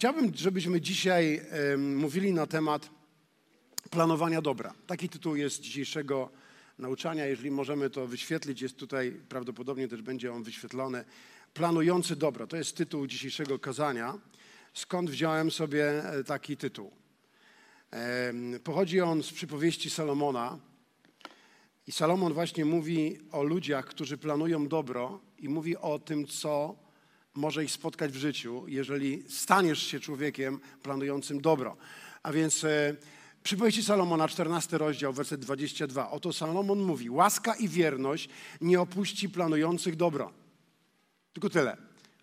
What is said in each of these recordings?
Chciałbym, żebyśmy dzisiaj mówili na temat planowania dobra. Taki tytuł jest dzisiejszego nauczania. Jeżeli możemy to wyświetlić, jest tutaj prawdopodobnie też będzie on wyświetlony. Planujący dobro. To jest tytuł dzisiejszego kazania. Skąd wziąłem sobie e, taki tytuł? Pochodzi on z przypowieści Salomona. I Salomon właśnie mówi o ludziach, którzy planują dobro i mówi o tym, co może ich spotkać w życiu, jeżeli staniesz się człowiekiem planującym dobro. A więc e, przypowieści Salomona, 14 rozdział, werset 22. Oto Salomon mówi, łaska i wierność nie opuści planujących dobro. Tylko tyle.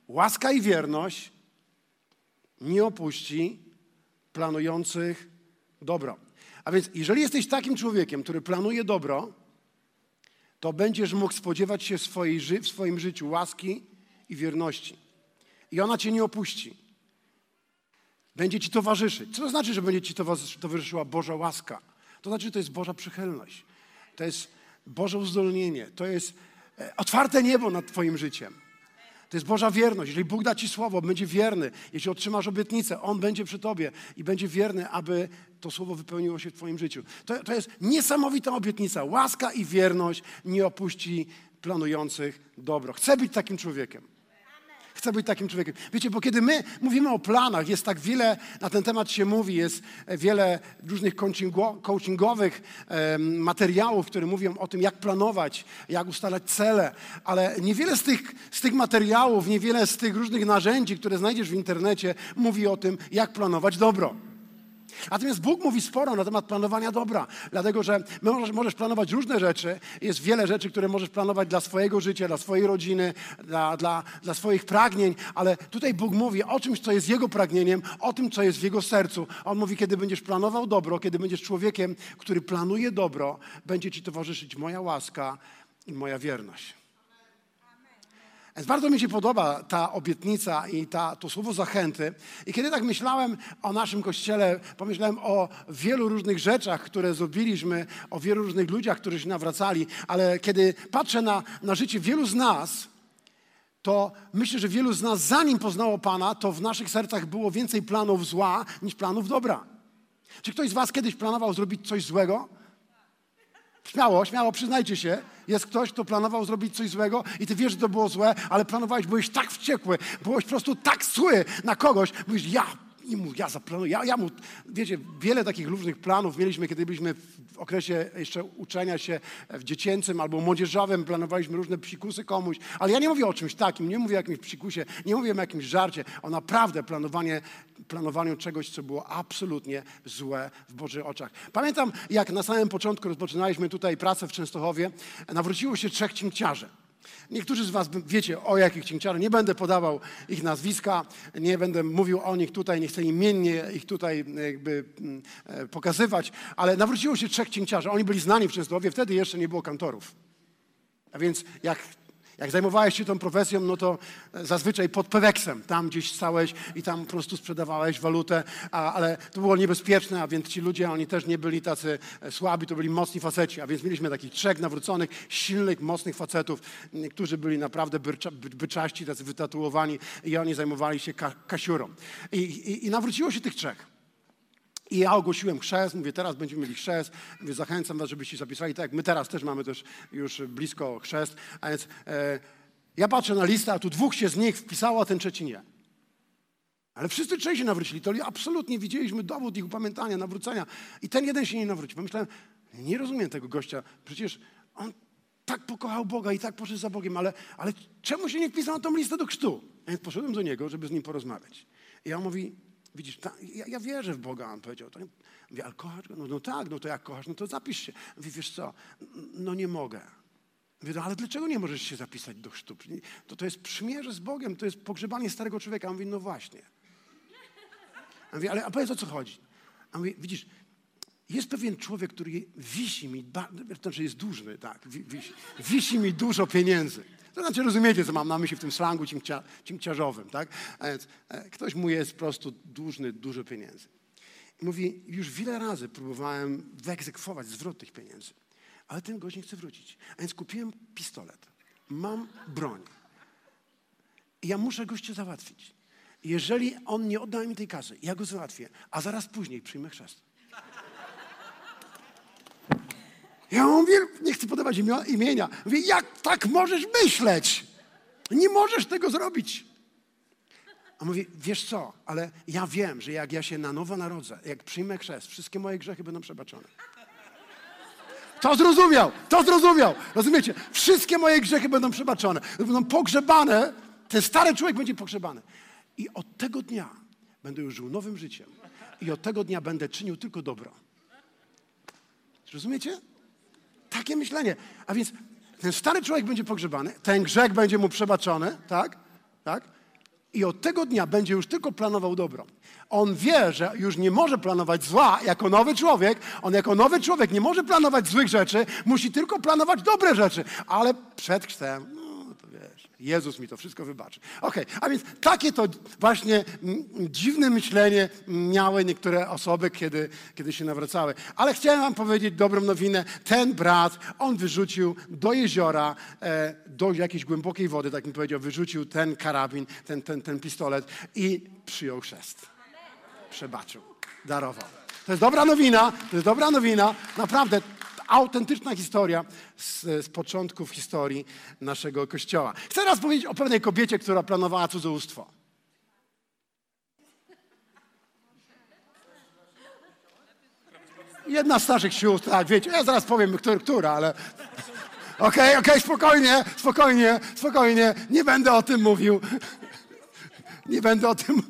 Łaska i wierność nie opuści planujących dobro. A więc jeżeli jesteś takim człowiekiem, który planuje dobro, to będziesz mógł spodziewać się w, swoim życiu łaski i wierności. I ona cię nie opuści. Będzie ci towarzyszyć. Co to znaczy, że będzie ci towarzyszyła Boża łaska? To znaczy, że to jest Boża przychylność. To jest Boże uzdolnienie. To jest e, otwarte niebo nad twoim życiem. To jest Boża wierność. Jeżeli Bóg da Ci słowo, będzie wierny. Jeśli otrzymasz obietnicę, On będzie przy Tobie i będzie wierny, aby to słowo wypełniło się w Twoim życiu. To, to jest niesamowita obietnica. Łaska i wierność nie opuści planujących dobro. Chcę być takim człowiekiem. Chcę być takim człowiekiem. Wiecie, bo kiedy my mówimy o planach, jest tak wiele, na ten temat się mówi, jest wiele różnych coachingowych materiałów, które mówią o tym, jak planować, jak ustalać cele, ale niewiele z tych, z tych materiałów, niewiele z tych różnych narzędzi, które znajdziesz w internecie, mówi o tym, jak planować dobro. Natomiast Bóg mówi sporo na temat planowania dobra, dlatego że możesz, możesz planować różne rzeczy. Jest wiele rzeczy, które możesz planować dla swojego życia, dla swojej rodziny, dla, dla, dla swoich pragnień, ale tutaj Bóg mówi o czymś, co jest Jego pragnieniem, o tym, co jest w Jego sercu. On mówi, kiedy będziesz planował dobro, kiedy będziesz człowiekiem, który planuje dobro, będzie Ci towarzyszyć moja łaska i moja wierność. Więc bardzo mi się podoba ta obietnica i ta, to słowo zachęty. I kiedy tak myślałem o naszym kościele, pomyślałem o wielu różnych rzeczach, które zrobiliśmy, o wielu różnych ludziach, którzy się nawracali, ale kiedy patrzę na, na życie wielu z nas, to myślę, że wielu z nas, zanim poznało Pana, to w naszych sercach było więcej planów zła niż planów dobra. Czy ktoś z Was kiedyś planował zrobić coś złego? Śmiało, śmiało, przyznajcie się. Jest ktoś, kto planował zrobić coś złego i ty wiesz, że to było złe, ale planowałeś, byłeś tak wściekły, byłeś po prostu tak zły na kogoś, mówisz, ja i mu, ja zaplanuję, ja, ja mu, wiecie, wiele takich różnych planów mieliśmy, kiedy byliśmy w okresie jeszcze uczenia się w dziecięcym albo młodzieżowym, planowaliśmy różne psikusy komuś, ale ja nie mówię o czymś takim, nie mówię o jakimś psikusie, nie mówię o jakimś żarcie, o naprawdę planowanie, planowaniu czegoś, co było absolutnie złe w Bożych oczach. Pamiętam, jak na samym początku rozpoczynaliśmy tutaj pracę w Częstochowie, nawróciło się trzech cinkciarzy. Niektórzy z Was wiecie, o jakich księciarzach. Nie będę podawał ich nazwiska, nie będę mówił o nich tutaj, nie chcę imiennie ich tutaj jakby mm, e, pokazywać, ale nawróciło się trzech księciarzy. Oni byli znani w Częstochowie, wtedy jeszcze nie było kantorów. A więc jak jak zajmowałeś się tą profesją, no to zazwyczaj pod peweksem. Tam gdzieś stałeś i tam po prostu sprzedawałeś walutę, a, ale to było niebezpieczne, a więc ci ludzie, oni też nie byli tacy e, słabi, to byli mocni faceci. A więc mieliśmy takich trzech nawróconych, silnych, mocnych facetów, którzy byli naprawdę bycza, byczaści, tacy wytatuowani i oni zajmowali się ka kasiurą. I, i, I nawróciło się tych trzech. I ja ogłosiłem chrzest, mówię, teraz będziemy mieli chrzest, mówię, zachęcam was, żebyście zapisali, tak jak my teraz też mamy też już blisko chrzest, a więc e, ja patrzę na listę, a tu dwóch się z nich wpisało, a ten trzeci nie. Ale wszyscy trzej się nawrócili, to absolutnie widzieliśmy dowód ich upamiętania, nawrócenia i ten jeden się nie nawrócił. Pomyślałem, nie rozumiem tego gościa, przecież on tak pokochał Boga i tak poszedł za Bogiem, ale, ale czemu się nie wpisał na tą listę do chrztu? A więc poszedłem do niego, żeby z nim porozmawiać. I on mówi, Widzisz, ta, ja, ja, wierzę w Boga, on powiedział. To nie, mówię, ale kochasz go? No, no tak, no to jak kochasz, no to zapisz się. Mówi, wiesz co, no nie mogę. Mówię, no ale dlaczego nie możesz się zapisać do chrztu? To, to jest przymierze z Bogiem, to jest pogrzebanie starego człowieka. On mówi, no właśnie. A mówię, ale a powiedz o co chodzi. A mówi, widzisz, jest pewien człowiek, który wisi mi, znaczy jest dłużny, tak, wisi, wisi mi dużo pieniędzy. To znaczy rozumiecie, co mam na myśli w tym slangu cinkcia, cinkciarzowym, tak? A więc e, ktoś mu jest po prostu dłużny dużo pieniędzy. I mówi, już wiele razy próbowałem wyegzekwować zwrot tych pieniędzy, ale ten gość nie chce wrócić. A więc kupiłem pistolet, mam broń i ja muszę gościa załatwić. jeżeli on nie odda mi tej kasy, ja go załatwię, a zaraz później przyjmę chrzest. Ja mówię, nie chcę podawać imienia. Mówię, jak tak możesz myśleć? Nie możesz tego zrobić. A mówi, wiesz co, ale ja wiem, że jak ja się na nowo narodzę, jak przyjmę chrzest, wszystkie moje grzechy będą przebaczone. To zrozumiał, to zrozumiał. Rozumiecie? Wszystkie moje grzechy będą przebaczone. Będą pogrzebane. Ten stary człowiek będzie pogrzebany. I od tego dnia będę już żył nowym życiem. I od tego dnia będę czynił tylko dobro. Rozumiecie? Takie myślenie. A więc ten stary człowiek będzie pogrzebany, ten grzech będzie mu przebaczony, tak? Tak? I od tego dnia będzie już tylko planował dobro. On wie, że już nie może planować zła jako nowy człowiek. On jako nowy człowiek nie może planować złych rzeczy, musi tylko planować dobre rzeczy. Ale przed chrztem, Jezus mi to wszystko wybaczy. Okej, okay, a więc takie to właśnie dziwne myślenie miały niektóre osoby, kiedy, kiedy się nawracały. Ale chciałem wam powiedzieć dobrą nowinę. Ten brat, on wyrzucił do jeziora, e, do jakiejś głębokiej wody, tak mi powiedział, wyrzucił ten karabin, ten, ten, ten pistolet i przyjął chrzest przebaczył, darował. To jest dobra nowina, to jest dobra nowina. Naprawdę autentyczna historia z, z początków historii naszego Kościoła. Chcę raz powiedzieć o pewnej kobiecie, która planowała cudzołóstwo. Jedna z starszych sióstr, tak, wiecie, ja zaraz powiem, która, która ale... Okej, okay, okej, okay, spokojnie, spokojnie, spokojnie, nie będę o tym mówił. Nie będę o tym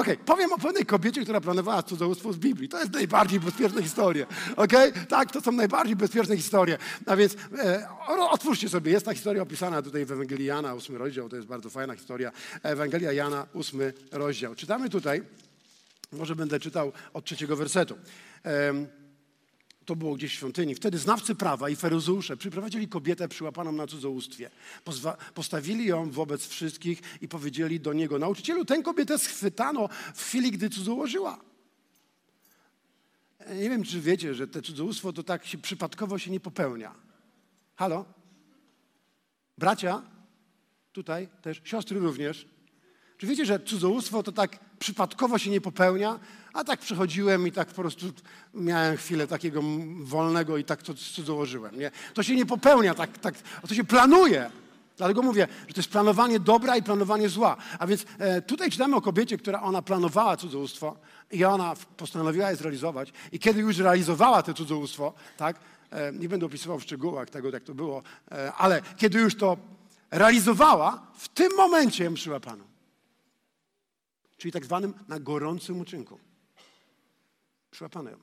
okay, powiem o pewnej kobiecie, która planowała cudzołóstwo z Biblii. To jest najbardziej bezpieczna historia. Okay? Tak, to są najbardziej bezpieczne historie. A więc e, otwórzcie sobie, jest ta historia opisana tutaj w Ewangelii Jana, ósmy rozdział, to jest bardzo fajna historia. Ewangelia Jana, ósmy rozdział. Czytamy tutaj, może będę czytał od trzeciego wersetu. E, to było gdzieś w świątyni. Wtedy znawcy prawa i feryzeusze przyprowadzili kobietę przyłapaną na cudzołóstwie. Pozwa postawili ją wobec wszystkich i powiedzieli do niego, nauczycielu, tę kobietę schwytano w chwili, gdy cudzołożyła. Nie wiem, czy wiecie, że te cudzołóstwo to tak się przypadkowo się nie popełnia. Halo? Bracia? Tutaj też, siostry również. Czy wiecie, że cudzołóstwo to tak przypadkowo się nie popełnia? A tak przechodziłem i tak po prostu miałem chwilę takiego wolnego i tak to cudzołożyłem. Nie? To się nie popełnia, tak, tak, to się planuje. Dlatego mówię, że to jest planowanie dobra i planowanie zła. A więc e, tutaj czytamy o kobiecie, która ona planowała cudzołóstwo i ona postanowiła je zrealizować. I kiedy już realizowała to cudzołóstwo, tak, e, nie będę opisywał w szczegółach tego, jak to było, e, ale kiedy już to realizowała, w tym momencie ją przyłapano. Czyli tak zwanym na gorącym uczynku. Przyłapano ją.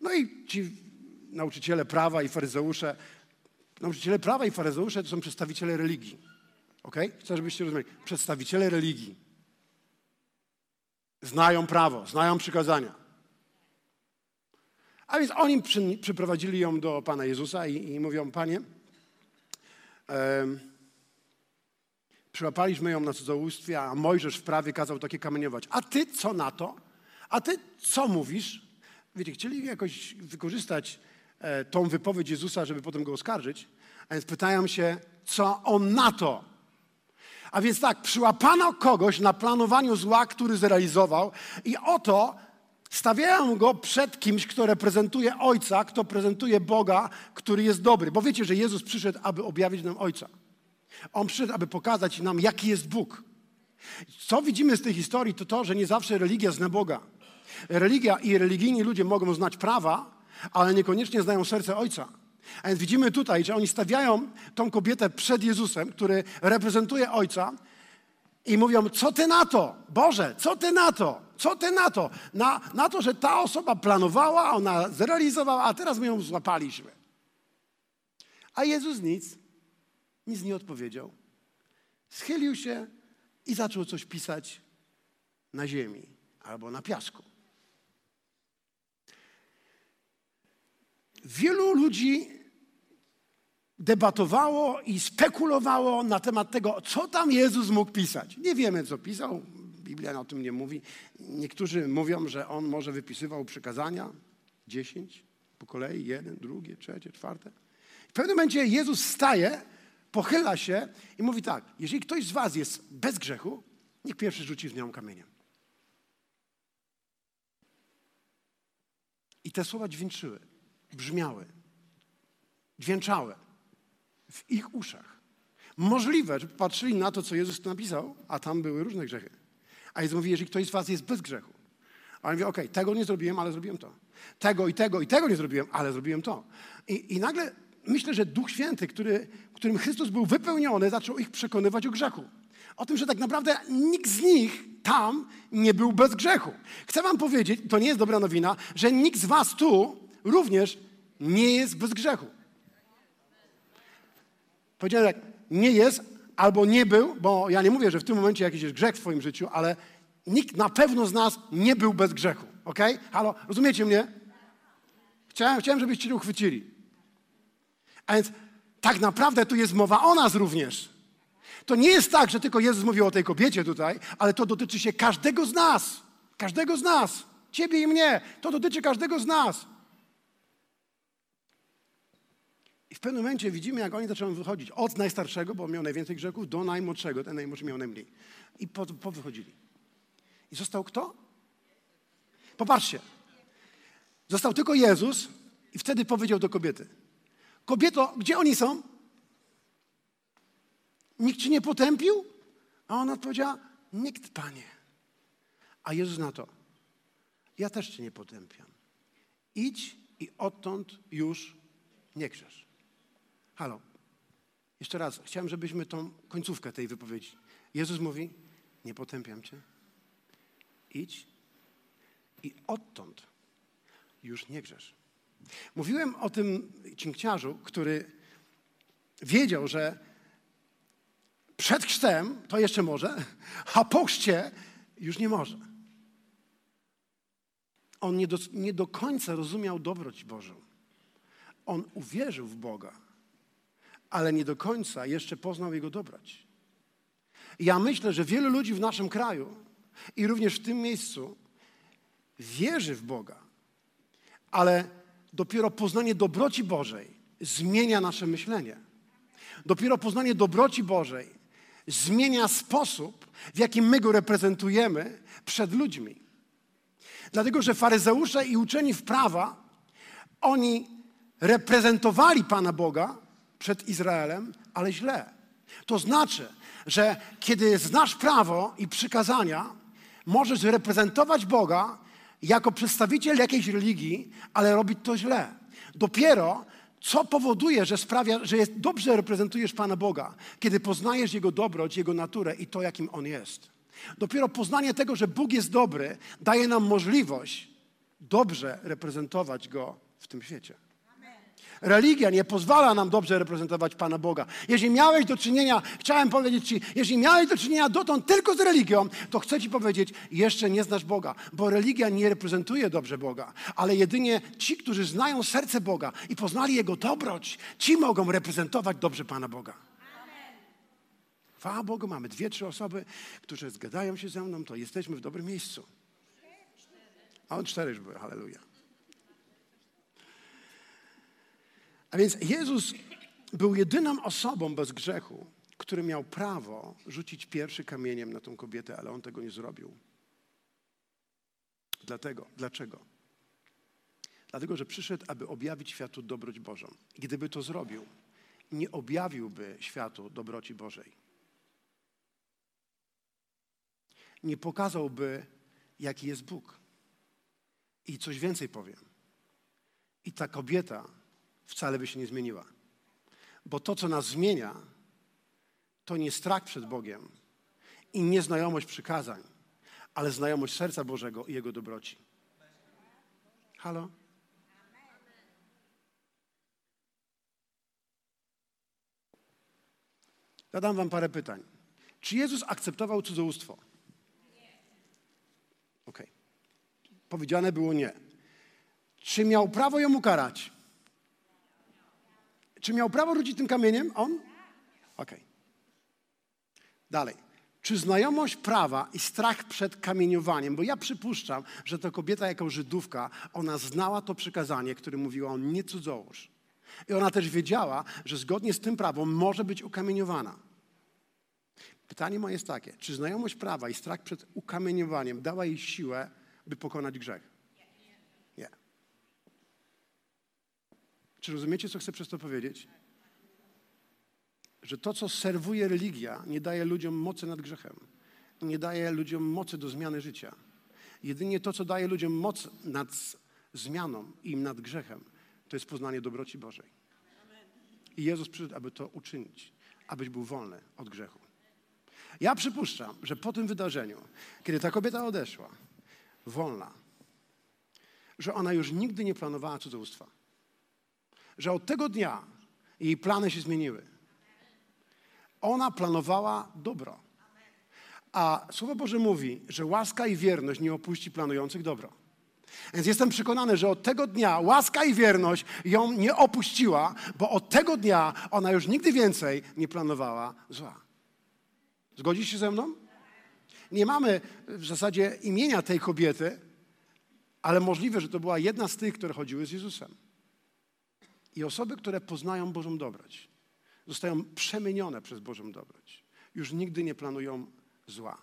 No i ci nauczyciele prawa i faryzeusze, nauczyciele prawa i faryzeusze to są przedstawiciele religii. Ok? Chcę, żebyście rozumieli. Przedstawiciele religii. Znają prawo, znają przykazania. A więc oni przy, przyprowadzili ją do Pana Jezusa i, i mówią, Panie, e, przyłapaliśmy ją na cudzołóstwie, a Mojżesz w prawie kazał takie kamieniować. A Ty co na to? A Ty co mówisz? wiecie, chcieli jakoś wykorzystać e, tą wypowiedź Jezusa, żeby potem go oskarżyć, a więc pytają się, co on na to. A więc tak, przyłapano kogoś na planowaniu zła, który zrealizował i oto stawiają go przed kimś, kto reprezentuje Ojca, kto prezentuje Boga, który jest dobry. Bo wiecie, że Jezus przyszedł, aby objawić nam Ojca. On przyszedł, aby pokazać nam, jaki jest Bóg. Co widzimy z tej historii, to to, że nie zawsze religia zna Boga. Religia i religijni ludzie mogą znać prawa, ale niekoniecznie znają serce Ojca. A więc widzimy tutaj, że oni stawiają tą kobietę przed Jezusem, który reprezentuje Ojca i mówią, co ty na to? Boże, co ty na to? Co ty na to? Na, na to, że ta osoba planowała, ona zrealizowała, a teraz my ją złapaliśmy. A Jezus nic, nic nie odpowiedział. Schylił się i zaczął coś pisać na ziemi albo na piasku. wielu ludzi debatowało i spekulowało na temat tego, co tam Jezus mógł pisać. Nie wiemy, co pisał. Biblia o tym nie mówi. Niektórzy mówią, że on może wypisywał przykazania, dziesięć po kolei, jeden, drugie, trzecie, czwarte. W pewnym momencie Jezus staje, pochyla się i mówi tak, jeżeli ktoś z was jest bez grzechu, Niech pierwszy rzuci z nią kamieniem. I te słowa dźwięczyły, brzmiały, dźwięczały w ich uszach. Możliwe, że patrzyli na to, co Jezus napisał, a tam były różne grzechy. A Jezus mówi, jeżeli ktoś z was jest bez grzechu. A on mówi, okej, okay, tego nie zrobiłem, ale zrobiłem to. Tego i tego i tego nie zrobiłem, ale zrobiłem to. I, i nagle myślę, że Duch Święty, który, którym Chrystus był wypełniony, zaczął ich przekonywać o grzechu. O tym, że tak naprawdę nikt z nich tam nie był bez grzechu. Chcę wam powiedzieć, to nie jest dobra nowina, że nikt z was tu również nie jest bez grzechu. Powiedziałem tak, nie jest albo nie był, bo ja nie mówię, że w tym momencie jakiś jest grzech w twoim życiu, ale nikt na pewno z nas nie był bez grzechu. Ok? Halo, rozumiecie mnie? Chciałem, chciałem żebyście to uchwycili. A więc tak naprawdę tu jest mowa o nas również. To nie jest tak, że tylko Jezus mówił o tej kobiecie tutaj, ale to dotyczy się każdego z nas. Każdego z nas. Ciebie i mnie. To dotyczy każdego z nas. I w pewnym momencie widzimy, jak oni zaczęły wychodzić. Od najstarszego, bo miał najwięcej grzechów, do najmłodszego. Ten najmłodszy miał najmniej. I po, po wychodzili. I został kto? Popatrzcie. Został tylko Jezus i wtedy powiedział do kobiety. Kobieto, gdzie oni są? Nikt ci nie potępił? A ona odpowiedziała, nikt, Panie. A Jezus na to, ja też cię nie potępiam. Idź i odtąd już nie grzesz. Halo. Jeszcze raz, chciałem, żebyśmy tą końcówkę tej wypowiedzi. Jezus mówi, nie potępiam cię. Idź i odtąd już nie grzesz. Mówiłem o tym cinkciarzu, który wiedział, że przed chrztem to jeszcze może, a po chrzcie już nie może. On nie do, nie do końca rozumiał dobroć Bożą. On uwierzył w Boga, ale nie do końca jeszcze poznał Jego dobroć. Ja myślę, że wielu ludzi w naszym kraju i również w tym miejscu wierzy w Boga, ale dopiero poznanie dobroci Bożej zmienia nasze myślenie. Dopiero poznanie dobroci Bożej zmienia sposób, w jaki my go reprezentujemy przed ludźmi. Dlatego, że faryzeusze i uczeni w prawa, oni reprezentowali Pana Boga przed Izraelem, ale źle. To znaczy, że kiedy znasz prawo i przykazania, możesz reprezentować Boga jako przedstawiciel jakiejś religii, ale robić to źle. Dopiero co powoduje, że sprawia, że jest, dobrze reprezentujesz Pana Boga, kiedy poznajesz Jego dobroć, Jego naturę i to, jakim On jest. Dopiero poznanie tego, że Bóg jest dobry, daje nam możliwość dobrze reprezentować Go w tym świecie. Religia nie pozwala nam dobrze reprezentować Pana Boga. Jeżeli miałeś do czynienia, chciałem powiedzieć Ci, jeżeli miałeś do czynienia dotąd tylko z religią, to chcę Ci powiedzieć, jeszcze nie znasz Boga, bo religia nie reprezentuje dobrze Boga, ale jedynie ci, którzy znają serce Boga i poznali Jego dobroć, ci mogą reprezentować dobrze Pana Boga. Chwała Bogu, mamy dwie, trzy osoby, które zgadają się ze mną, to jesteśmy w dobrym miejscu. A on cztery już były, halleluja. A więc Jezus był jedyną osobą bez grzechu, który miał prawo rzucić pierwszy kamieniem na tą kobietę, ale on tego nie zrobił. Dlatego, dlaczego? Dlatego, że przyszedł, aby objawić światu dobroć Bożą. Gdyby to zrobił, nie objawiłby światu dobroci Bożej. Nie pokazałby, jaki jest Bóg. I coś więcej powiem. I ta kobieta wcale by się nie zmieniła. Bo to, co nas zmienia, to nie strach przed Bogiem i nie znajomość przykazań, ale znajomość serca Bożego i Jego dobroci. Halo? Zadam wam parę pytań. Czy Jezus akceptował cudzołóstwo? Okej. Okay. Powiedziane było nie. Czy miał prawo ją ukarać? Czy miał prawo rzucić tym kamieniem? On? Okej. Okay. Dalej. Czy znajomość prawa i strach przed kamieniowaniem, bo ja przypuszczam, że to kobieta jako Żydówka, ona znała to przykazanie, które mówiło on nie cudzołóż. I ona też wiedziała, że zgodnie z tym prawem może być ukamieniowana. Pytanie moje jest takie, czy znajomość prawa i strach przed ukamieniowaniem dała jej siłę, by pokonać grzech? Nie. Czy rozumiecie, co chcę przez to powiedzieć? Że to, co serwuje religia, nie daje ludziom mocy nad grzechem. Nie daje ludziom mocy do zmiany życia. Jedynie to, co daje ludziom moc nad zmianą i nad grzechem, to jest poznanie dobroci Bożej. I Jezus przyszedł, aby to uczynić, abyś był wolny od grzechu. Ja przypuszczam, że po tym wydarzeniu, kiedy ta kobieta odeszła, wolna, że ona już nigdy nie planowała cudzołóstwa. Że od tego dnia jej plany się zmieniły. Ona planowała dobro. A Słowo Boże mówi, że łaska i wierność nie opuści planujących dobro. Więc jestem przekonany, że od tego dnia łaska i wierność ją nie opuściła, bo od tego dnia ona już nigdy więcej nie planowała zła. Zgodzisz się ze mną? Nie mamy w zasadzie imienia tej kobiety, ale możliwe, że to była jedna z tych, które chodziły z Jezusem. I osoby, które poznają Bożą dobroć, zostają przemienione przez Bożą dobroć. Już nigdy nie planują zła.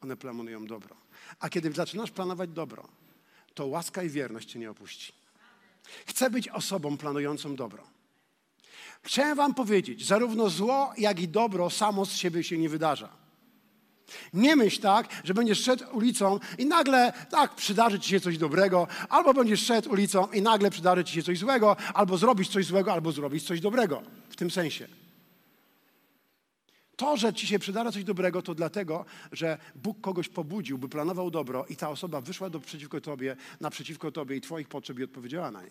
One planują dobro. A kiedy zaczynasz planować dobro, to łaska i wierność cię nie opuści. Chcę być osobą planującą dobro. Chciałem wam powiedzieć, zarówno zło, jak i dobro samo z siebie się nie wydarza. Nie myśl tak, że będziesz szedł ulicą i nagle tak przydarzy ci się coś dobrego, albo będziesz szedł ulicą i nagle przydarzy ci się coś złego, albo zrobisz coś złego, albo zrobisz coś dobrego. W tym sensie. To, że ci się przydarza coś dobrego, to dlatego, że Bóg kogoś pobudził, by planował dobro i ta osoba wyszła do, przeciwko tobie, naprzeciwko tobie i twoich potrzeb i odpowiedziała na nie.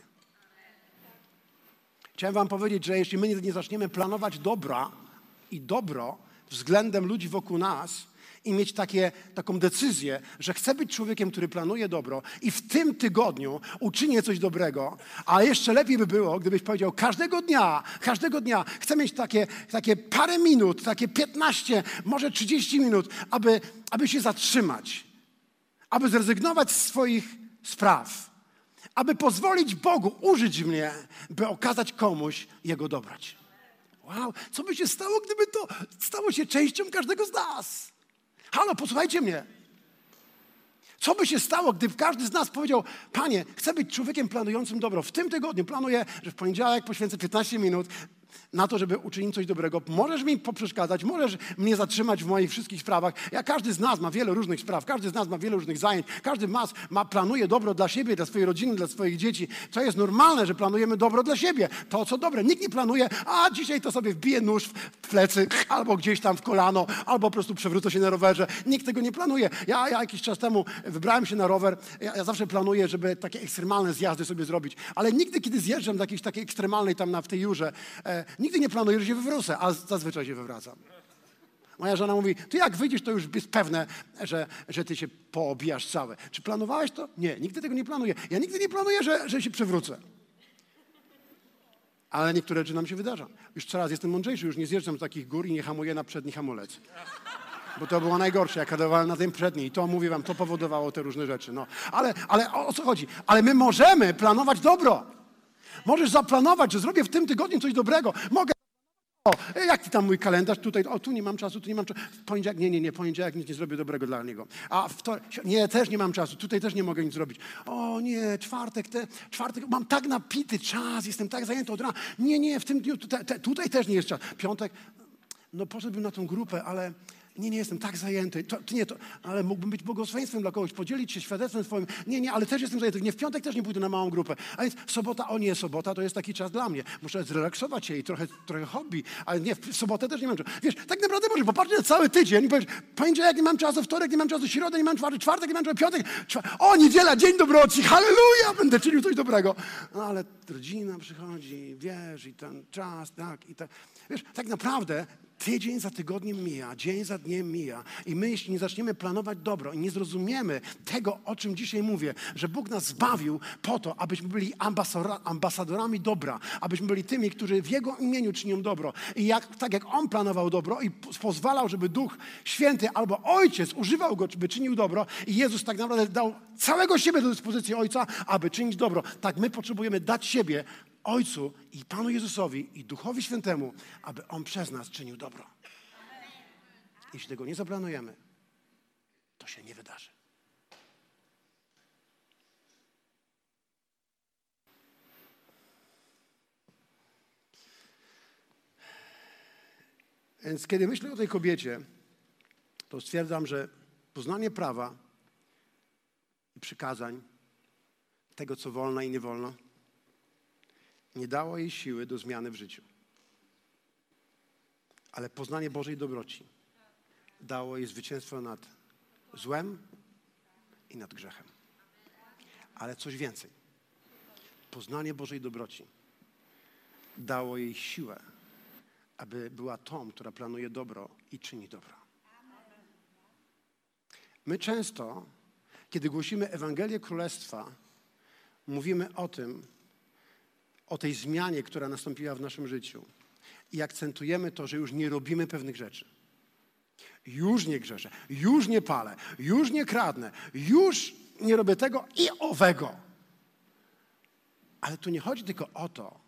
Chciałem wam powiedzieć, że jeśli my nie zaczniemy planować dobra i dobro względem ludzi wokół nas, i mieć takie, taką decyzję, że chcę być człowiekiem, który planuje dobro i w tym tygodniu uczynię coś dobrego, a jeszcze lepiej by było, gdybyś powiedział każdego dnia, każdego dnia chcę mieć takie, takie parę minut, takie 15, może 30 minut, aby, aby się zatrzymać, aby zrezygnować z swoich spraw, aby pozwolić Bogu użyć mnie, by okazać komuś Jego dobroć. Wow, co by się stało, gdyby to stało się częścią każdego z nas? Halo, posłuchajcie mnie. Co by się stało, gdyby każdy z nas powiedział, Panie, chcę być człowiekiem planującym dobro. W tym tygodniu planuję, że w poniedziałek poświęcę 15 minut na to, żeby uczynić coś dobrego. Możesz mi poprzeszkadzać, możesz mnie zatrzymać w moich wszystkich sprawach. Ja, każdy z nas ma wiele różnych spraw, każdy z nas ma wiele różnych zajęć, każdy z nas ma, planuje dobro dla siebie, dla swojej rodziny, dla swoich dzieci. To jest normalne, że planujemy dobro dla siebie. To, co dobre. Nikt nie planuje, a dzisiaj to sobie wbije nóż w plecy, albo gdzieś tam w kolano, albo po prostu przewrócę się na rowerze. Nikt tego nie planuje. Ja, ja jakiś czas temu wybrałem się na rower. Ja, ja zawsze planuję, żeby takie ekstremalne zjazdy sobie zrobić, ale nigdy, kiedy zjeżdżam do jakiejś takiej ekstremalnej tam na, w tej jurze, e, Nigdy nie planuję, że się wywrócę, a zazwyczaj się wywracam. Moja żona mówi, ty jak wyjdziesz, to już jest pewne, że, że ty się poobijasz całe. Czy planowałeś to? Nie, nigdy tego nie planuję. Ja nigdy nie planuję, że, że się przewrócę. Ale niektóre rzeczy nam się wydarzą. Już coraz jestem mądrzejszy, już nie zjeżdżam z takich gór i nie hamuję na przedni hamulec. Bo to było najgorsze, jak hadowałem na tym przedni. I to, mówię wam, to powodowało te różne rzeczy. No. Ale, ale o co chodzi? Ale my możemy planować dobro. Możesz zaplanować, że zrobię w tym tygodniu coś dobrego. Mogę. O, jaki tam mój kalendarz? Tutaj, o, tu nie mam czasu, tu nie mam czasu. W poniedziałek, nie, nie, nie, poniedziałek nic nie zrobię dobrego dla niego. A wtorek, nie, też nie mam czasu, tutaj też nie mogę nic zrobić. O nie, czwartek, te, czwartek, mam tak napity czas, jestem tak zajęty od rana. Nie, nie, w tym dniu, tutaj, tutaj też nie jest czas. Piątek, no poszedłbym na tą grupę, ale nie, nie jestem tak zajęty. To, to nie, to, ale mógłbym być błogosławieństwem dla kogoś, podzielić się świadectwem swoim. Nie, nie, ale też jestem zajęty. Nie, w piątek też nie pójdę na małą grupę. A więc sobota, o nie, sobota to jest taki czas dla mnie. Muszę zrelaksować się i trochę, trochę hobby, ale nie, w sobotę też nie mam czasu. Wiesz, tak naprawdę możesz popatrzeć na cały tydzień i powiesz, poniedziałek nie mam czasu, wtorek nie mam czasu, środę nie mam czasu, czwartek nie mam czasu, piątek, czwartek. o, niedziela, dzień dobroci, halleluja, będę czynił coś dobrego. No ale rodzina przychodzi, wiesz, i ten czas, tak, i tak. Wiesz, tak naprawdę Tydzień za tygodniem mija, dzień za dniem mija i my, jeśli nie zaczniemy planować dobro i nie zrozumiemy tego, o czym dzisiaj mówię, że Bóg nas zbawił po to, abyśmy byli ambasadorami dobra, abyśmy byli tymi, którzy w Jego imieniu czynią dobro i jak, tak jak On planował dobro i pozwalał, żeby Duch Święty albo Ojciec używał Go, by czynił dobro i Jezus tak naprawdę dał całego siebie do dyspozycji Ojca, aby czynić dobro. Tak my potrzebujemy dać siebie Ojcu i Panu Jezusowi i Duchowi Świętemu, aby On przez nas czynił dobro. Jeśli tego nie zaplanujemy, to się nie wydarzy. Więc kiedy myślę o tej kobiecie, to stwierdzam, że poznanie prawa i przykazań, tego co wolno i nie wolno, nie dało jej siły do zmiany w życiu. Ale poznanie Bożej dobroci dało jej zwycięstwo nad złem i nad grzechem. Ale coś więcej. Poznanie Bożej dobroci dało jej siłę, aby była tą, która planuje dobro i czyni dobro. My często, kiedy głosimy Ewangelię Królestwa, mówimy o tym, o tej zmianie, która nastąpiła w naszym życiu. I akcentujemy to, że już nie robimy pewnych rzeczy. Już nie grzeszę, już nie palę, już nie kradnę, już nie robię tego i owego. Ale tu nie chodzi tylko o to,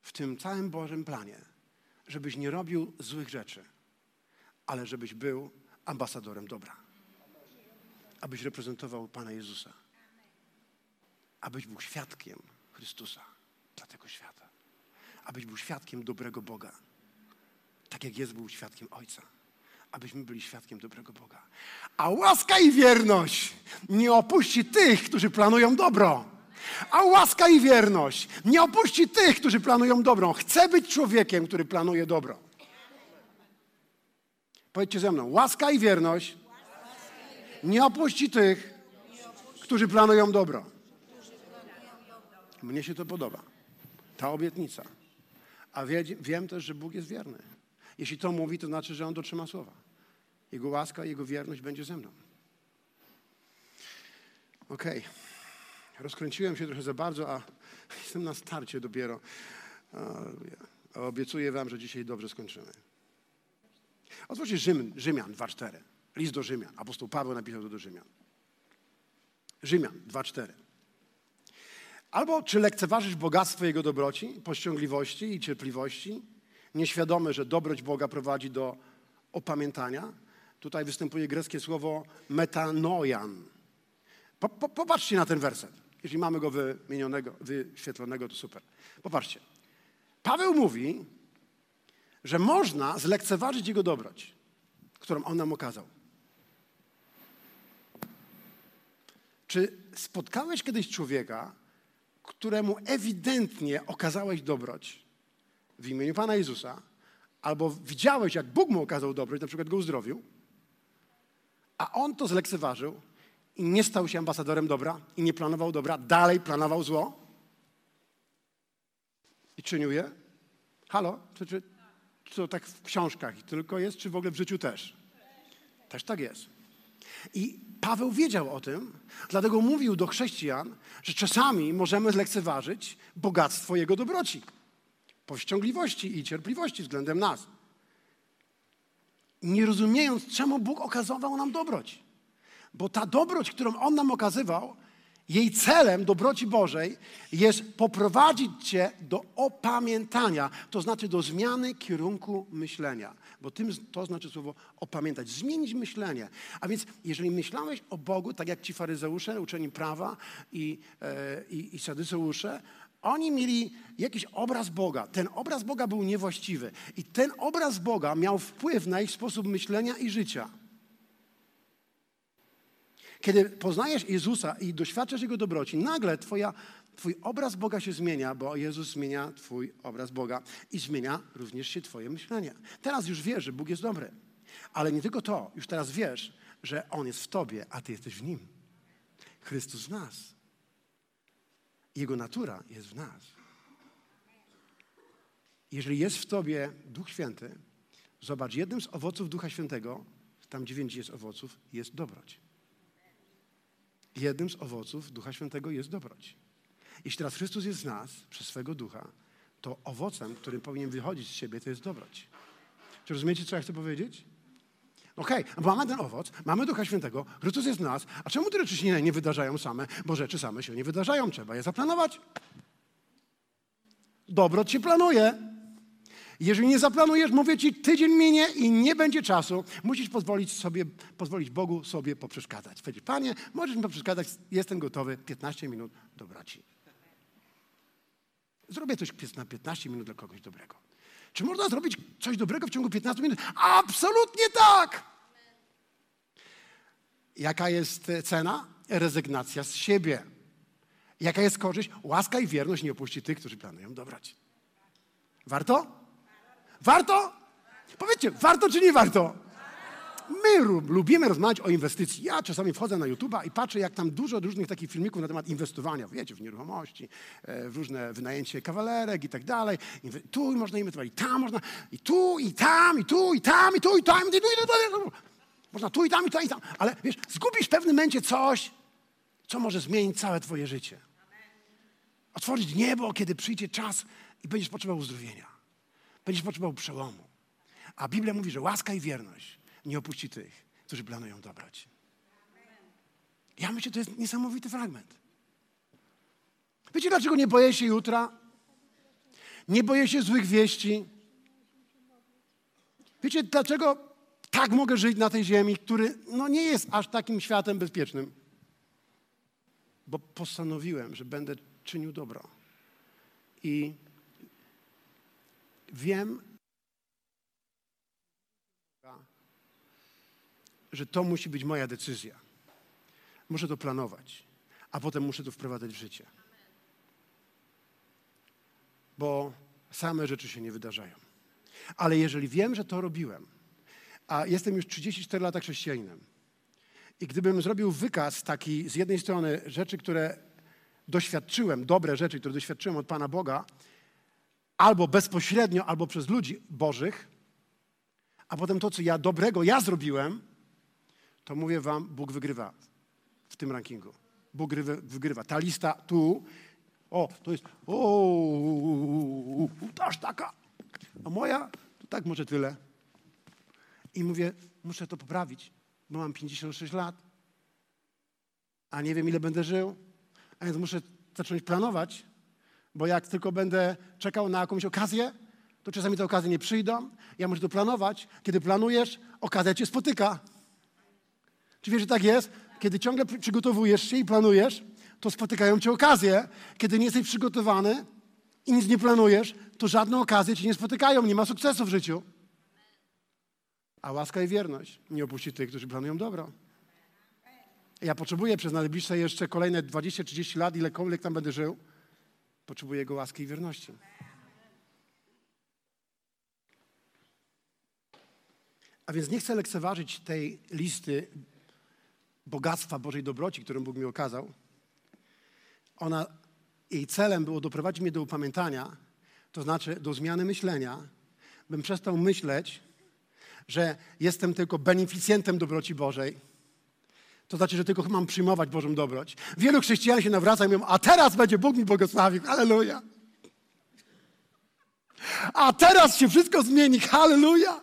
w tym całym Bożym planie, żebyś nie robił złych rzeczy, ale żebyś był ambasadorem dobra. Abyś reprezentował Pana Jezusa. Abyś był świadkiem Chrystusa dla tego świata. Abyś był świadkiem dobrego Boga. Tak jak jest był świadkiem Ojca. Abyśmy byli świadkiem dobrego Boga. A łaska i wierność nie opuści tych, którzy planują dobro. A łaska i wierność nie opuści tych, którzy planują dobro. Chcę być człowiekiem, który planuje dobro. Powiedzcie ze mną. Łaska i wierność nie opuści tych, którzy planują dobro. Mnie się to podoba. Ta obietnica. A wie, wiem też, że Bóg jest wierny. Jeśli to mówi, to znaczy, że On dotrzyma słowa. Jego łaska, Jego wierność będzie ze mną. Okej. Okay. Rozkręciłem się trochę za bardzo, a jestem na starcie dopiero. A obiecuję wam, że dzisiaj dobrze skończymy. Otwórzcie Rzym, Rzymian 2.4. List do Rzymian. Apostoł Paweł napisał to do Rzymian. Rzymian 2.4. Albo czy lekceważysz bogactwo Jego dobroci, pościągliwości i cierpliwości, nieświadomy, że dobroć Boga prowadzi do opamiętania? Tutaj występuje greckie słowo metanoian. Po, po, popatrzcie na ten werset. Jeśli mamy go wymienionego, wyświetlonego, to super. Popatrzcie. Paweł mówi, że można zlekceważyć Jego dobroć, którą On nam okazał. Czy spotkałeś kiedyś człowieka, któremu ewidentnie okazałeś dobroć w imieniu Pana Jezusa, albo widziałeś, jak Bóg mu okazał dobroć, na przykład go uzdrowił, a on to zlekceważył i nie stał się ambasadorem dobra i nie planował dobra, dalej planował zło i czynił je? Halo? Czy, czy, czy to tak w książkach tylko jest, czy w ogóle w życiu też? Też tak jest. I Paweł wiedział o tym, dlatego mówił do chrześcijan, że czasami możemy zlekceważyć bogactwo Jego dobroci, powściągliwości i cierpliwości względem nas. Nie rozumiejąc, czemu Bóg okazywał nam dobroć. Bo ta dobroć, którą On nam okazywał, jej celem dobroci Bożej jest poprowadzić cię do opamiętania, to znaczy do zmiany kierunku myślenia, bo tym to znaczy słowo opamiętać, zmienić myślenie. A więc jeżeli myślałeś o Bogu, tak jak ci faryzeusze, uczeni prawa i, e, i, i sadyceusze, oni mieli jakiś obraz Boga. Ten obraz Boga był niewłaściwy i ten obraz Boga miał wpływ na ich sposób myślenia i życia. Kiedy poznajesz Jezusa i doświadczasz Jego dobroci, nagle twoja, twój obraz Boga się zmienia, bo Jezus zmienia twój obraz Boga i zmienia również się twoje myślenie. Teraz już wiesz, że Bóg jest dobry. Ale nie tylko to, już teraz wiesz, że On jest w tobie, a ty jesteś w Nim. Chrystus w nas. Jego natura jest w nas. Jeżeli jest w tobie Duch Święty, zobacz, jednym z owoców Ducha Świętego, tam dziewięć jest owoców, jest dobroć. Jednym z owoców Ducha Świętego jest dobroć. Jeśli teraz Chrystus jest z nas przez swego Ducha, to owocem, który powinien wychodzić z siebie, to jest dobroć. Czy rozumiecie, co ja chcę powiedzieć? Okej, okay, mamy ten owoc, mamy Ducha Świętego, Chrystus jest w nas, a czemu te rzeczy się nie wydarzają same? Bo rzeczy same się nie wydarzają, trzeba je zaplanować. Dobroć się planuje. Jeżeli nie zaplanujesz, mówię ci, tydzień minie i nie będzie czasu. Musisz pozwolić sobie, pozwolić Bogu sobie poprzeszkadzać. Powiedzieć, Panie, możesz mi poprzeszkadzać, jestem gotowy, 15 minut do braci. Zrobię coś na 15 minut dla kogoś dobrego. Czy można zrobić coś dobrego w ciągu 15 minut? Absolutnie tak! Jaka jest cena? Rezygnacja z siebie. Jaka jest korzyść? Łaska i wierność nie opuści tych, którzy planują dobrać. Warto? Warto? Powiedzcie, warto czy nie warto? My lubimy rozmawiać o inwestycji. Ja czasami wchodzę na YouTube'a i patrzę, jak tam dużo różnych takich filmików na temat inwestowania, wiecie, w nieruchomości, e, w różne wynajęcie kawalerek i tak dalej. Tu można inwestować, i tam można, i tu, i tam, i tu, i tam, i tu, i tam, i tu, i tu. Można tu, i tam, i tu, i tam. Ale wiesz, zgubisz w pewnym momencie coś, co może zmienić całe twoje życie. Otworzyć niebo, kiedy przyjdzie czas i będziesz potrzebował uzdrowienia. Będziesz potrzebował przełomu. A Biblia mówi, że łaska i wierność nie opuści tych, którzy planują dobrać. Ja myślę, to jest niesamowity fragment. Wiecie, dlaczego nie boję się jutra? Nie boję się złych wieści. Wiecie, dlaczego tak mogę żyć na tej ziemi, który no, nie jest aż takim światem bezpiecznym? Bo postanowiłem, że będę czynił dobro. I wiem, że to musi być moja decyzja. Muszę to planować, a potem muszę to wprowadzać w życie. Bo same rzeczy się nie wydarzają. Ale jeżeli wiem, że to robiłem, a jestem już 34 lata chrześcijaninem, i gdybym zrobił wykaz taki z jednej strony rzeczy, które doświadczyłem, dobre rzeczy, które doświadczyłem od Pana Boga, albo bezpośrednio, albo przez ludzi bożych, a potem to, co ja dobrego ja zrobiłem, to mówię wam, Bóg wygrywa w tym rankingu. Bóg wygrywa. Ta lista tu, o, to jest, o, aż taka. A moja, to tak może tyle. I mówię, muszę to poprawić, bo mam 56 lat, a nie wiem, ile będę żył. A więc muszę zacząć planować, bo jak tylko będę czekał na jakąś okazję, to czasami te okazje nie przyjdą. Ja muszę to planować. Kiedy planujesz, okazja cię spotyka. Czy wiesz, że tak jest? Kiedy ciągle przygotowujesz się i planujesz, to spotykają cię okazje. Kiedy nie jesteś przygotowany i nic nie planujesz, to żadne okazje cię nie spotykają. Nie ma sukcesu w życiu. A łaska i wierność nie opuści tych, którzy planują dobro. Ja potrzebuję przez najbliższe jeszcze kolejne 20-30 lat, ilekolwiek tam będę żył, potrzebuję Jego łaski i wierności. A więc nie chcę lekceważyć tej listy bogactwa Bożej dobroci, którą Bóg mi okazał. Ona, jej celem było doprowadzić mnie do upamiętania, to znaczy do zmiany myślenia, bym przestał myśleć, że jestem tylko beneficjentem dobroci Bożej. To znaczy, że tylko mam przyjmować Bożą dobroć. Wielu chrześcijan się nawraca i mówią, a teraz będzie Bóg mi błogosławił. Halleluja. A teraz się wszystko zmieni. Halleluja.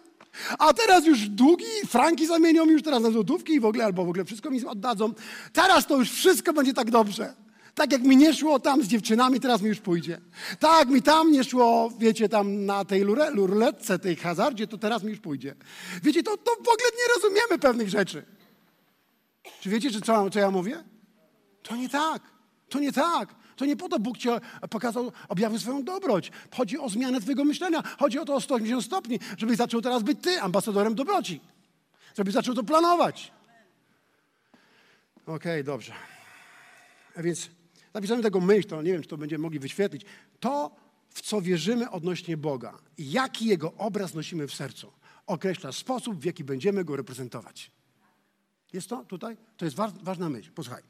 A teraz już długi, franki zamienią już teraz na złotówki i w ogóle, albo w ogóle wszystko mi oddadzą. Teraz to już wszystko będzie tak dobrze. Tak jak mi nie szło tam z dziewczynami, teraz mi już pójdzie. Tak mi tam nie szło, wiecie, tam na tej lurletce, tej hazardzie, to teraz mi już pójdzie. Wiecie, to, to w ogóle nie rozumiemy pewnych rzeczy. Czy wiecie, że co, co ja mówię? To nie tak. To nie tak. To nie po to Bóg ci pokazał, objawił swoją dobroć. Chodzi o zmianę twojego myślenia. Chodzi o to o 180 stopni, żebyś zaczął teraz być ty ambasadorem dobroci. Żebyś zaczął to planować. Okej, okay, dobrze. A więc napisałem tego myśl, to nie wiem, czy to będziemy mogli wyświetlić. To, w co wierzymy odnośnie Boga jaki Jego obraz nosimy w sercu, określa sposób, w jaki będziemy Go reprezentować. Jest to tutaj? To jest ważna myśl. Posłuchaj.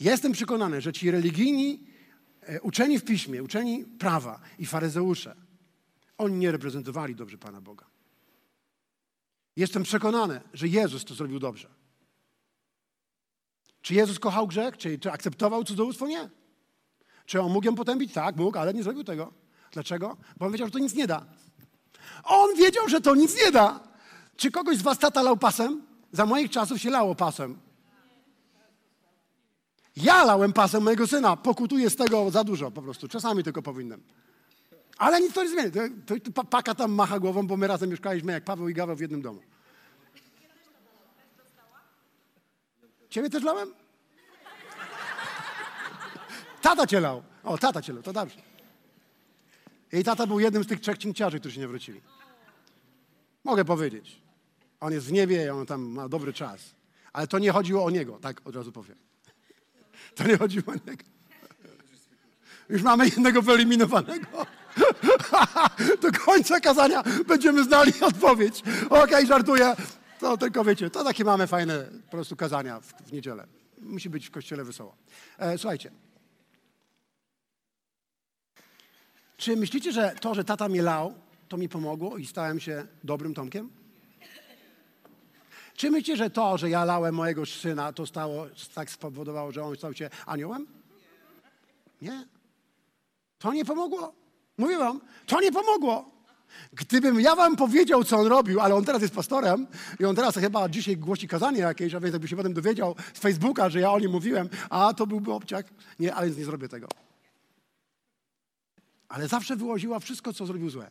Jestem przekonany, że ci religijni, e, uczeni w piśmie, uczeni prawa i faryzeusze, oni nie reprezentowali dobrze Pana Boga. Jestem przekonany, że Jezus to zrobił dobrze. Czy Jezus kochał grzech? Czy, czy akceptował cudzołóstwo? Nie. Czy on mógł ją potępić? Tak, mógł, ale nie zrobił tego. Dlaczego? Bo on wiedział, że to nic nie da. On wiedział, że to nic nie da. Czy kogoś z was tata lał pasem? Za moich czasów się lało pasem. Ja lałem pasem mojego syna. Pokutuję z tego za dużo po prostu. Czasami tylko powinienem. Ale nic to nie zmieni. To, to, to pa- paka tam macha głową, bo my razem mieszkaliśmy jak Paweł i Gaweł w jednym domu. Ciebie też lałem? Tata cię lał. O, tata cię lał, to dobrze. Jej tata był jednym z tych trzech cinkciarzy, którzy się nie wrócili. Mogę powiedzieć. On jest w niebie on tam ma dobry czas. Ale to nie chodziło o niego, tak od razu powiem. To nie chodziło o niego. Już mamy jednego wyeliminowanego. Do końca kazania będziemy znali odpowiedź. Okej, żartuję. To tylko wiecie, to takie mamy fajne po prostu kazania w, w niedzielę. Musi być w kościele wesoło. E, słuchajcie. Czy myślicie, że to, że tata mnie lał, to mi pomogło i stałem się dobrym Tomkiem? Czy myślicie, że to, że ja lałem mojego syna, to stało, tak spowodowało, że on stał się aniołem? Nie. To nie pomogło. Mówię wam, to nie pomogło. Gdybym ja wam powiedział, co on robił, ale on teraz jest pastorem i on teraz chyba dzisiaj głosi kazanie jakieś, a więc jakby się potem dowiedział z Facebooka, że ja o nim mówiłem, a to byłby obciak. Nie, ale nie zrobię tego. Ale zawsze wyłoziła wszystko, co zrobił złe.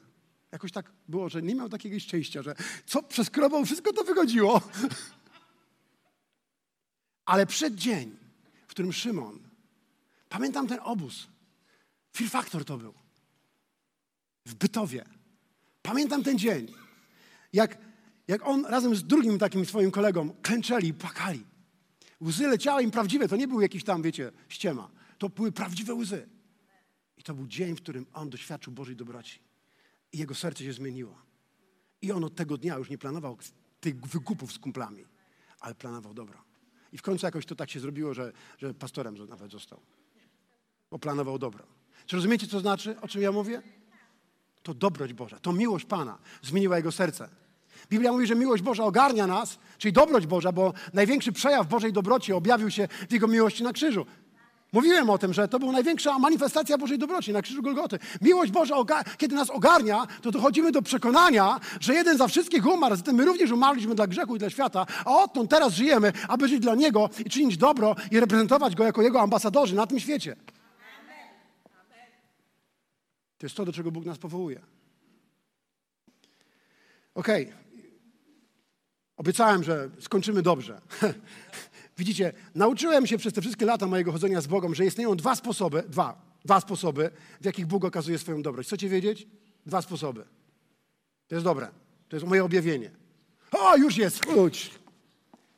Jakoś tak było, że nie miał takiego szczęścia, że co przeskrobał, wszystko to wychodziło. Ale przed dzień, w którym Szymon, pamiętam ten obóz, Fear Factor to był, w Bytowie. Pamiętam ten dzień, jak, jak on razem z drugim takim swoim kolegą klęczeli i płakali. Łzy leciały im prawdziwe, to nie był jakiś tam, wiecie, ściema. To były prawdziwe łzy. I to był dzień, w którym on doświadczył Bożej dobroci. I jego serce się zmieniło. I on od tego dnia już nie planował tych wygupów z kumplami, ale planował dobro. I w końcu jakoś to tak się zrobiło, że, że pastorem nawet został. Bo planował dobro. Czy rozumiecie, co znaczy, o czym ja mówię? To dobroć Boża, to miłość Pana zmieniła jego serce. Biblia mówi, że miłość Boża ogarnia nas, czyli dobroć Boża, bo największy przejaw Bożej dobroci objawił się w Jego miłości na krzyżu. Mówiłem o tym, że to była największa manifestacja Bożej dobroci na krzyżu Golgoty. Miłość Boża, kiedy nas ogarnia, to dochodzimy do przekonania, że jeden za wszystkich umarł, zatem my również umarliśmy dla grzechu i dla świata, a odtąd teraz żyjemy, aby żyć dla Niego i czynić dobro i reprezentować Go jako Jego ambasadorzy na tym świecie. To jest to, do czego Bóg nas powołuje. Okej. Okay. Obiecałem, że skończymy dobrze. Widzicie, nauczyłem się przez te wszystkie lata mojego chodzenia z Bogiem, że istnieją dwa sposoby, dwa, dwa sposoby, w jakich Bóg okazuje swoją dobroć. Chcecie wiedzieć? Dwa sposoby. To jest dobre. To jest moje objawienie. O, już jest, chodź.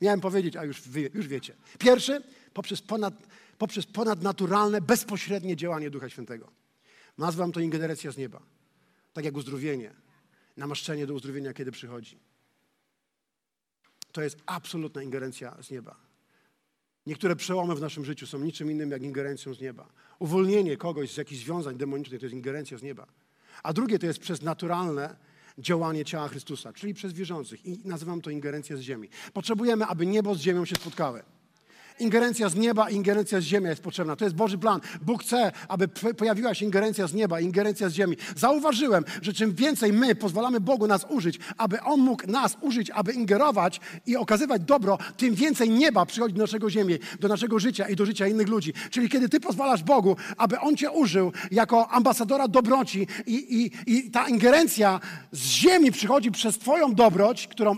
Miałem powiedzieć, a już, już wiecie. Pierwszy, poprzez, ponad, poprzez ponadnaturalne, bezpośrednie działanie Ducha Świętego. Nazwam to ingerencja z nieba. Tak jak uzdrowienie, namaszczenie do uzdrowienia, kiedy przychodzi. To jest absolutna ingerencja z nieba. Niektóre przełomy w naszym życiu są niczym innym jak ingerencją z nieba. Uwolnienie kogoś z jakichś związań demonicznych to jest ingerencja z nieba. A drugie to jest przez naturalne działanie ciała Chrystusa, czyli przez wierzących. I nazywam to ingerencja z ziemi. Potrzebujemy, aby niebo z ziemią się spotkały. Ingerencja z nieba ingerencja z ziemi jest potrzebna. To jest Boży plan. Bóg chce, aby pojawiła się ingerencja z nieba ingerencja z ziemi. Zauważyłem, że czym więcej my pozwalamy Bogu nas użyć, aby On mógł nas użyć, aby ingerować i okazywać dobro, tym więcej nieba przychodzi do naszego ziemi, do naszego życia i do życia innych ludzi. Czyli kiedy Ty pozwalasz Bogu, aby On Cię użył jako ambasadora dobroci i, i, i ta ingerencja z ziemi przychodzi przez Twoją dobroć, którą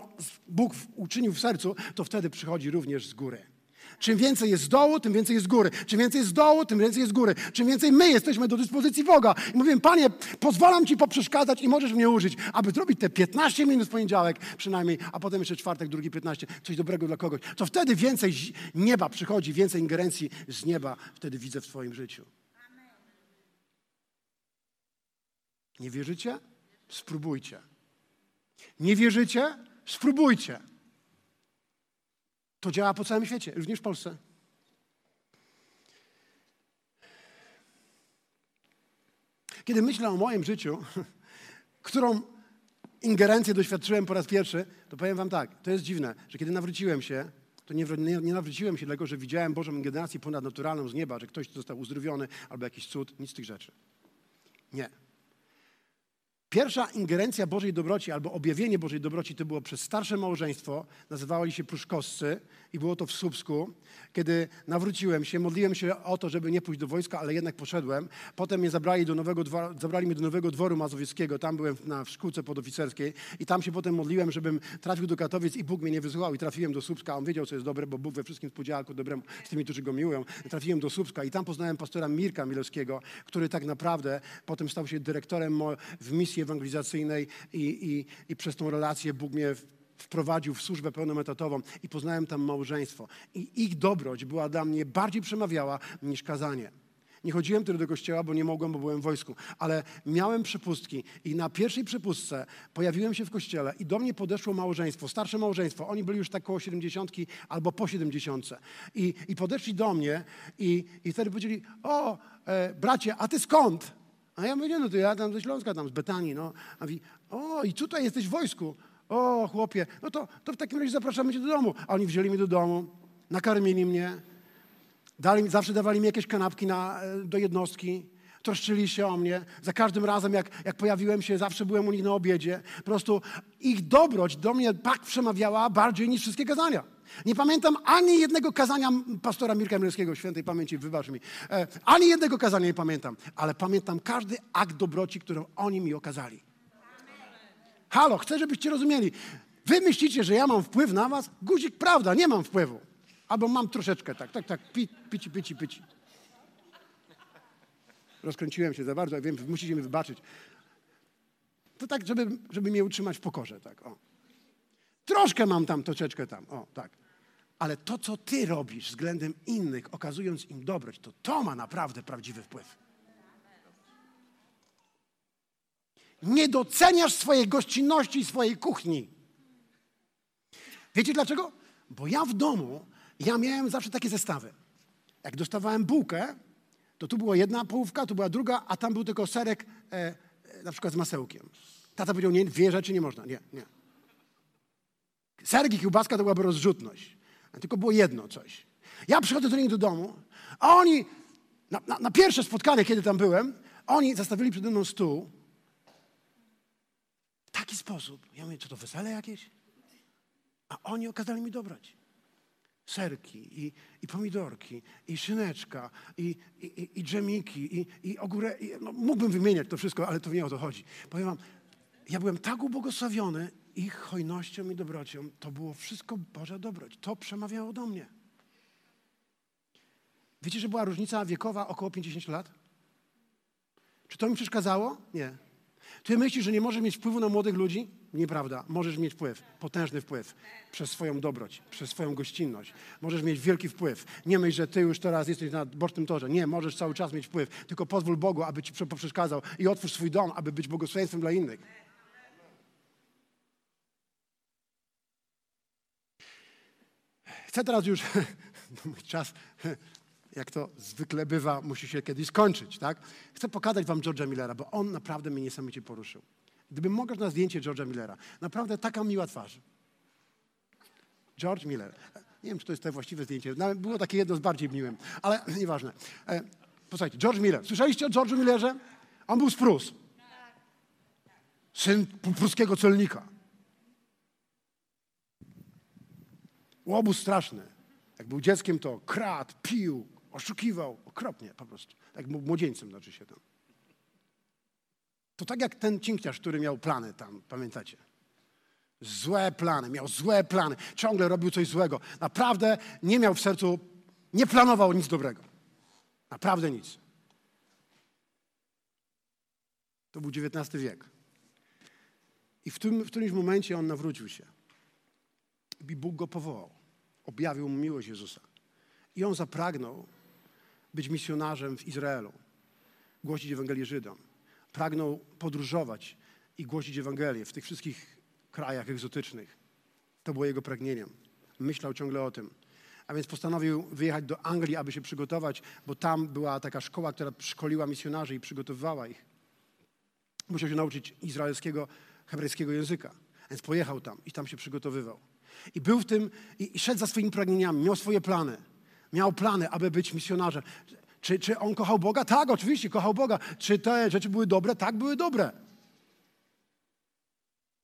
Bóg uczynił w sercu, to wtedy przychodzi również z góry. Czym więcej jest z dołu, tym więcej jest z góry. Czym więcej jest z dołu, tym więcej jest z góry. Czym więcej my jesteśmy do dyspozycji Boga. I mówię, Panie, pozwalam Ci poprzeszkadzać i możesz mnie użyć, aby zrobić te 15 minut w poniedziałek przynajmniej, a potem jeszcze czwartek, drugi 15, coś dobrego dla kogoś. To wtedy więcej nieba przychodzi, więcej ingerencji z nieba wtedy widzę w Twoim życiu. Nie wierzycie? Spróbujcie. Nie wierzycie? Spróbujcie. To działa po całym świecie, również w Polsce. Kiedy myślę o moim życiu, którą ingerencję doświadczyłem po raz pierwszy, to powiem wam tak, to jest dziwne, że kiedy nawróciłem się, to nie, nie, nie nawróciłem się dlatego, że widziałem Bożą ingerencję ponadnaturalną z nieba, że ktoś został uzdrowiony albo jakiś cud, nic z tych rzeczy. Nie. Pierwsza ingerencja Bożej dobroci albo objawienie Bożej dobroci to było przez starsze małżeństwo, nazywali się pruszkowscy i było to w Słupsku, kiedy nawróciłem się, modliłem się o to, żeby nie pójść do wojska, ale jednak poszedłem. Potem mnie zabrali, do nowego zabrali mnie do Nowego Dworu Mazowieckiego, tam byłem na szkółce podoficerskiej i tam się potem modliłem, żebym trafił do Katowic i Bóg mnie nie wysłuchał i trafiłem do Słupska. On wiedział, co jest dobre, bo Bóg we wszystkim współdziała ku dobremu z tymi, którzy go miłują. Trafiłem do Słupska i tam poznałem pastora Mirka Milewskiego, który tak naprawdę potem stał się dyrektorem w misji ewangelizacyjnej i, i, i przez tą relację Bóg mnie wprowadził w służbę pełnometatową i poznałem tam małżeństwo. I ich dobroć była dla mnie bardziej przemawiała niż kazanie. Nie chodziłem wtedy do kościoła, bo nie mogłem, bo byłem w wojsku, ale miałem przepustki i na pierwszej przepustce pojawiłem się w kościele i do mnie podeszło małżeństwo, starsze małżeństwo. Oni byli już tak około 70 albo po 70. I, i podeszli do mnie i, i wtedy powiedzieli, o e, bracie, a ty skąd? A ja mówię, no to ja tam ze Śląska, tam z Betanii, no. A mówi, o i tutaj jesteś w wojsku. O, chłopie, no to, to w takim razie zapraszamy cię do domu. A oni wzięli mnie do domu, nakarmili mnie, dali, zawsze dawali mi jakieś kanapki na, e, do jednostki, troszczyli się o mnie. Za każdym razem, jak, jak pojawiłem się, zawsze byłem u nich na obiedzie. Po prostu ich dobroć do mnie tak przemawiała bardziej niż wszystkie kazania. Nie pamiętam ani jednego kazania pastora Mirka Mielskiego, świętej pamięci, wybacz mi. E, ani jednego kazania nie pamiętam, ale pamiętam każdy akt dobroci, którą oni mi okazali. Halo, chcę, żebyście rozumieli. Wy myślicie, że ja mam wpływ na was? Guzik, prawda, nie mam wpływu. Albo mam troszeczkę, tak, tak, tak, pi, pici, pici, pici. Rozkręciłem się za bardzo, wiem, musicie mi wybaczyć. To tak, żeby, żeby mnie utrzymać w pokorze, tak, o. Troszkę mam tam, troszeczkę tam, o, tak. Ale to, co ty robisz względem innych, okazując im dobroć, to to ma naprawdę prawdziwy wpływ. Nie doceniasz swojej gościnności i swojej kuchni. Wiecie dlaczego? Bo ja w domu, ja miałem zawsze takie zestawy. Jak dostawałem bułkę, to tu była jedna połówka, tu była druga, a tam był tylko serek e, e, na przykład z masełkiem. Tata powiedział, nie, dwie rzeczy nie można. Nie, nie. Serek i kiełbaska to byłaby rozrzutność. Tylko było jedno coś. Ja przychodzę do nich do domu, a oni, na, na, na pierwsze spotkanie, kiedy tam byłem, oni zastawili przede mną stół taki sposób. Ja mówię, co to wesele jakieś? A oni okazali mi dobrać. Serki i, i pomidorki, i szyneczka, i, i, i dżemiki, i, i ogórę. I, no, mógłbym wymieniać to wszystko, ale to nie o to chodzi. Powiem wam, ja byłem tak ubłogosławiony ich hojnością i dobrocią. To było wszystko Boża dobroć. To przemawiało do mnie. Wiecie, że była różnica wiekowa około 50 lat? Czy to mi przeszkadzało? Nie. Ty myślisz, że nie możesz mieć wpływu na młodych ludzi? Nieprawda. Możesz mieć wpływ, potężny wpływ przez swoją dobroć, przez swoją gościnność. Możesz mieć wielki wpływ. Nie myśl, że ty już teraz jesteś na bocznym torze. Nie, możesz cały czas mieć wpływ. Tylko pozwól Bogu, aby ci przeszkadzał i otwórz swój dom, aby być błogosławieństwem dla innych. Chcę teraz już, mój czas, jak to zwykle bywa, musi się kiedyś skończyć, tak? Chcę pokazać wam George'a Millera, bo on naprawdę mnie niesamowicie poruszył. Gdybym mogła na zdjęcie George'a Millera, naprawdę taka miła twarz. George Miller. Nie wiem, czy to jest to właściwe zdjęcie. było takie jedno z bardziej miłym, ale nieważne. E, posłuchajcie, George Miller. Słyszeliście o George'u Millerze? On był z Prus. Syn pruskiego celnika. Łobuz straszny. Jak był dzieckiem, to kradł, pił, oszukiwał. Okropnie po prostu. Tak młodzieńcem znaczy się tam. To tak jak ten cinkciarz, który miał plany tam, pamiętacie? Złe plany, miał złe plany. Ciągle robił coś złego. Naprawdę nie miał w sercu, nie planował nic dobrego. Naprawdę nic. To był XIX wiek. I w, tym, w którymś momencie on nawrócił się. I Bóg go powołał. Objawił mu miłość Jezusa. I on zapragnął być misjonarzem w Izraelu, głosić Ewangelię Żydom. Pragnął podróżować i głosić Ewangelię w tych wszystkich krajach egzotycznych. To było jego pragnieniem. Myślał ciągle o tym. A więc postanowił wyjechać do Anglii, aby się przygotować, bo tam była taka szkoła, która szkoliła misjonarzy i przygotowywała ich. Musiał się nauczyć izraelskiego, hebrajskiego języka. Więc pojechał tam i tam się przygotowywał. I był w tym, i, i szedł za swoimi pragnieniami, miał swoje plany. Miał plany, aby być misjonarzem. Czy, czy on kochał Boga? Tak, oczywiście, kochał Boga. Czy te rzeczy były dobre? Tak, były dobre.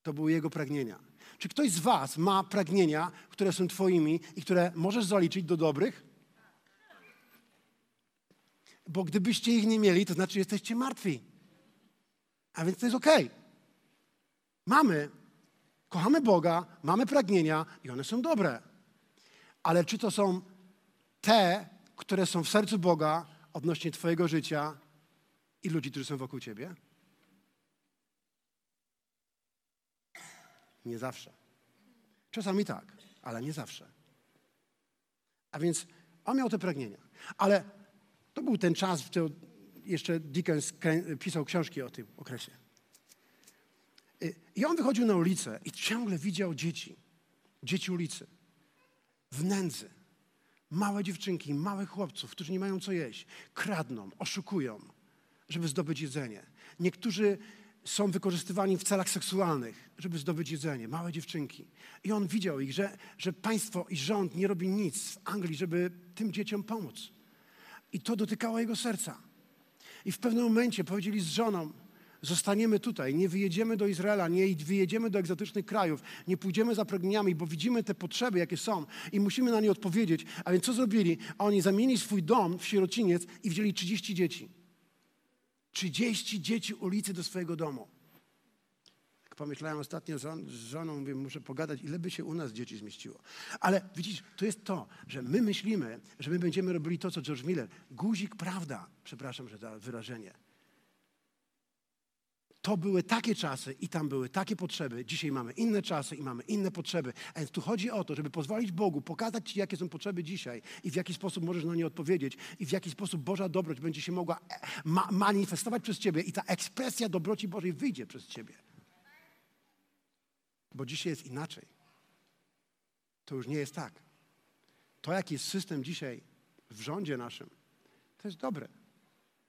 To były jego pragnienia. Czy ktoś z Was ma pragnienia, które są Twoimi i które możesz zaliczyć do dobrych? Bo gdybyście ich nie mieli, to znaczy, jesteście martwi. A więc to jest. Okay. Mamy, kochamy Boga, mamy pragnienia i one są dobre. Ale czy to są te, które są w sercu Boga odnośnie Twojego życia i ludzi, którzy są wokół Ciebie? Nie zawsze. Czasami tak, ale nie zawsze. A więc on miał te pragnienia. Ale to był ten czas, w którym jeszcze Dickens pisał książki o tym okresie. I on wychodził na ulicę i ciągle widział dzieci, dzieci ulicy, w nędzy. Małe dziewczynki, małych chłopców, którzy nie mają co jeść, kradną, oszukują, żeby zdobyć jedzenie. Niektórzy są wykorzystywani w celach seksualnych, żeby zdobyć jedzenie, małe dziewczynki. I on widział ich, że, że państwo i rząd nie robi nic w Anglii, żeby tym dzieciom pomóc. I to dotykało jego serca. I w pewnym momencie powiedzieli z żoną, zostaniemy tutaj, nie wyjedziemy do Izraela, nie wyjedziemy do egzotycznych krajów, nie pójdziemy za pragnieniami, bo widzimy te potrzeby, jakie są i musimy na nie odpowiedzieć. A więc co zrobili? A oni zamienili swój dom w sierociniec i wzięli 30 dzieci. 30 dzieci ulicy do swojego domu. Jak pomyślałem ostatnio z żoną, mówię, muszę pogadać, ile by się u nas dzieci zmieściło. Ale widzisz, to jest to, że my myślimy, że my będziemy robili to, co George Miller. Guzik prawda, przepraszam, że to wyrażenie. To były takie czasy i tam były takie potrzeby. Dzisiaj mamy inne czasy i mamy inne potrzeby. A więc tu chodzi o to, żeby pozwolić Bogu pokazać Ci, jakie są potrzeby dzisiaj i w jaki sposób możesz na nie odpowiedzieć i w jaki sposób Boża dobroć będzie się mogła e, ma manifestować przez Ciebie i ta ekspresja dobroci Bożej wyjdzie przez Ciebie. Bo dzisiaj jest inaczej. To już nie jest tak. To, jaki jest system dzisiaj w rządzie naszym, to jest dobre.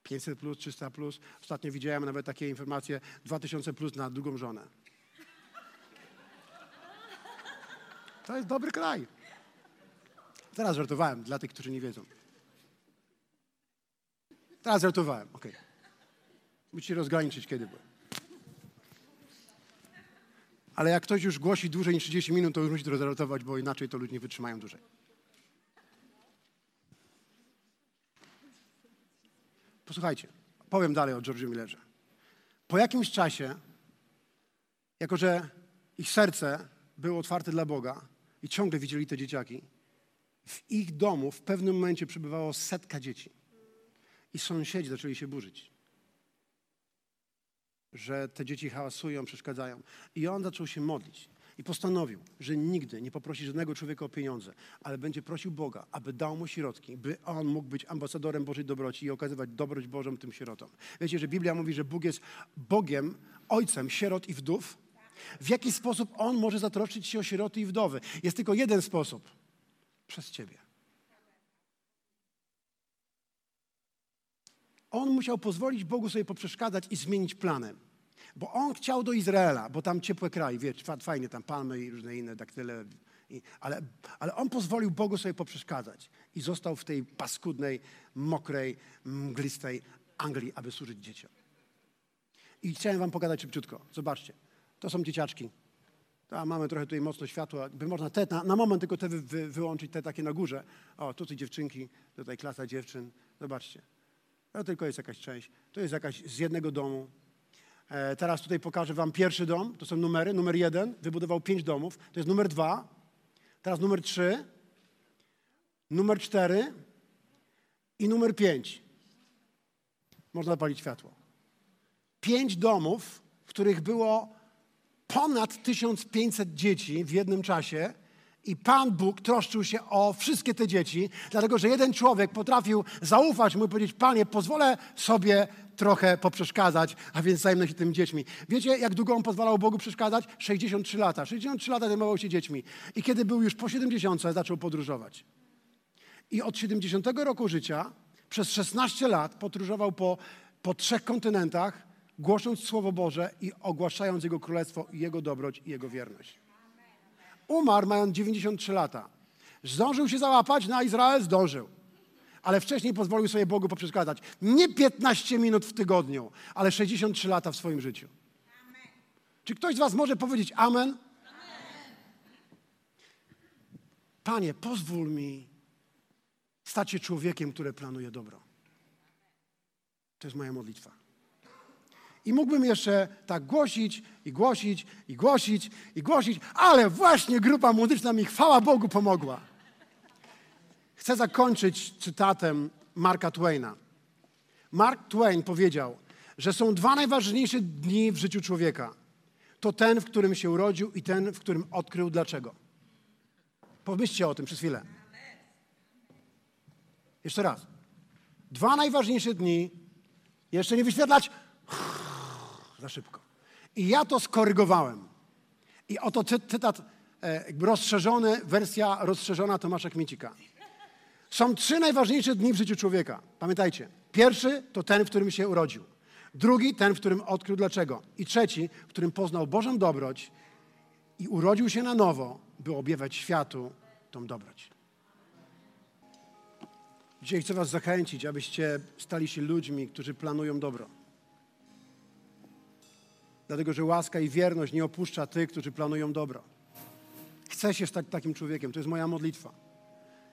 500 plus, 300 plus. Ostatnio widziałem nawet takie informacje 2000 plus na drugą żonę. To jest dobry kraj. Teraz żartowałem dla tych, którzy nie wiedzą. Teraz żartowałem, ok. Musicie rozgraniczyć, kiedy było. Ale jak ktoś już głosi dłużej niż 30 minut, to już musi to bo inaczej to ludzie nie wytrzymają dłużej. Posłuchajcie, powiem dalej o George'u Millerze. Po jakimś czasie, jako że ich serce było otwarte dla Boga i ciągle widzieli te dzieciaki, w ich domu w pewnym momencie przybywało setka dzieci. I sąsiedzi zaczęli się burzyć, że te dzieci hałasują, przeszkadzają. I on zaczął się modlić. I postanowił, że nigdy nie poprosi żadnego człowieka o pieniądze, ale będzie prosił Boga, aby dał mu środki, by on mógł być ambasadorem Bożej dobroci i okazywać dobroć Bożą tym sierotom. Wiecie, że Biblia mówi, że Bóg jest Bogiem, ojcem sierot i wdów? W jaki sposób On może zatroszczyć się o sieroty i wdowy? Jest tylko jeden sposób. Przez Ciebie. On musiał pozwolić Bogu sobie poprzeszkadzać i zmienić planem. Bo on chciał do Izraela, bo tam ciepłe kraje, wiesz, fajnie tam palmy i różne inne daktyle. Ale, ale on pozwolił Bogu sobie poprzeszkadzać i został w tej paskudnej, mokrej, mglistej Anglii, aby służyć dzieciom. I chciałem wam pogadać szybciutko. Zobaczcie, to są dzieciaczki. A mamy trochę tutaj mocno światła. By można te, na, na moment tylko te wy, wy, wyłączyć, te takie na górze. O, tutaj dziewczynki, tutaj klasa dziewczyn. Zobaczcie. To tylko jest jakaś część. To jest jakaś z jednego domu. E, teraz tutaj pokażę wam pierwszy dom, to są numery. Numer jeden wybudował pięć domów, to jest numer dwa. Teraz numer trzy, numer cztery i numer pięć. Można zapalić światło. Pięć domów, w których było ponad 1500 dzieci w jednym czasie i Pan Bóg troszczył się o wszystkie te dzieci, dlatego że jeden człowiek potrafił zaufać mu i powiedzieć: Panie, pozwolę sobie trochę poprzeszkadzać, a więc zajmę się tymi dziećmi. Wiecie, jak długo on pozwalał Bogu przeszkadzać? 63 lata. 63 lata zajmował się dziećmi. I kiedy był już po 70, zaczął podróżować. I od 70 roku życia przez 16 lat podróżował po, po trzech kontynentach, głosząc Słowo Boże i ogłaszając Jego Królestwo, Jego dobroć i Jego wierność. Umarł mając 93 lata. Zdążył się załapać na Izrael? Zdążył. Ale wcześniej pozwolił sobie Bogu poprzeszkadzać. Nie 15 minut w tygodniu, ale 63 lata w swoim życiu. Amen. Czy ktoś z Was może powiedzieć amen? amen? Panie, pozwól mi stać się człowiekiem, który planuje dobro. To jest moja modlitwa. I mógłbym jeszcze tak głosić i głosić i głosić i głosić, ale właśnie grupa muzyczna mi chwała Bogu pomogła. Chcę zakończyć cytatem Marka Twaina. Mark Twain powiedział, że są dwa najważniejsze dni w życiu człowieka. To ten, w którym się urodził i ten, w którym odkrył dlaczego. Pomyślcie o tym przez chwilę. Jeszcze raz. Dwa najważniejsze dni. Jeszcze nie wyświetlać za szybko. I ja to skorygowałem. I oto cy- cytat e, jakby rozszerzony, wersja rozszerzona Tomasza Kmiecika. Są trzy najważniejsze dni w życiu człowieka. Pamiętajcie. Pierwszy to ten, w którym się urodził. Drugi, ten, w którym odkrył dlaczego. I trzeci, w którym poznał Bożą dobroć i urodził się na nowo, by objawiać światu tą dobroć. Dzisiaj chcę Was zachęcić, abyście stali się ludźmi, którzy planują dobro. Dlatego, że łaska i wierność nie opuszcza tych, którzy planują dobro. Chcę się stać takim człowiekiem. To jest moja modlitwa.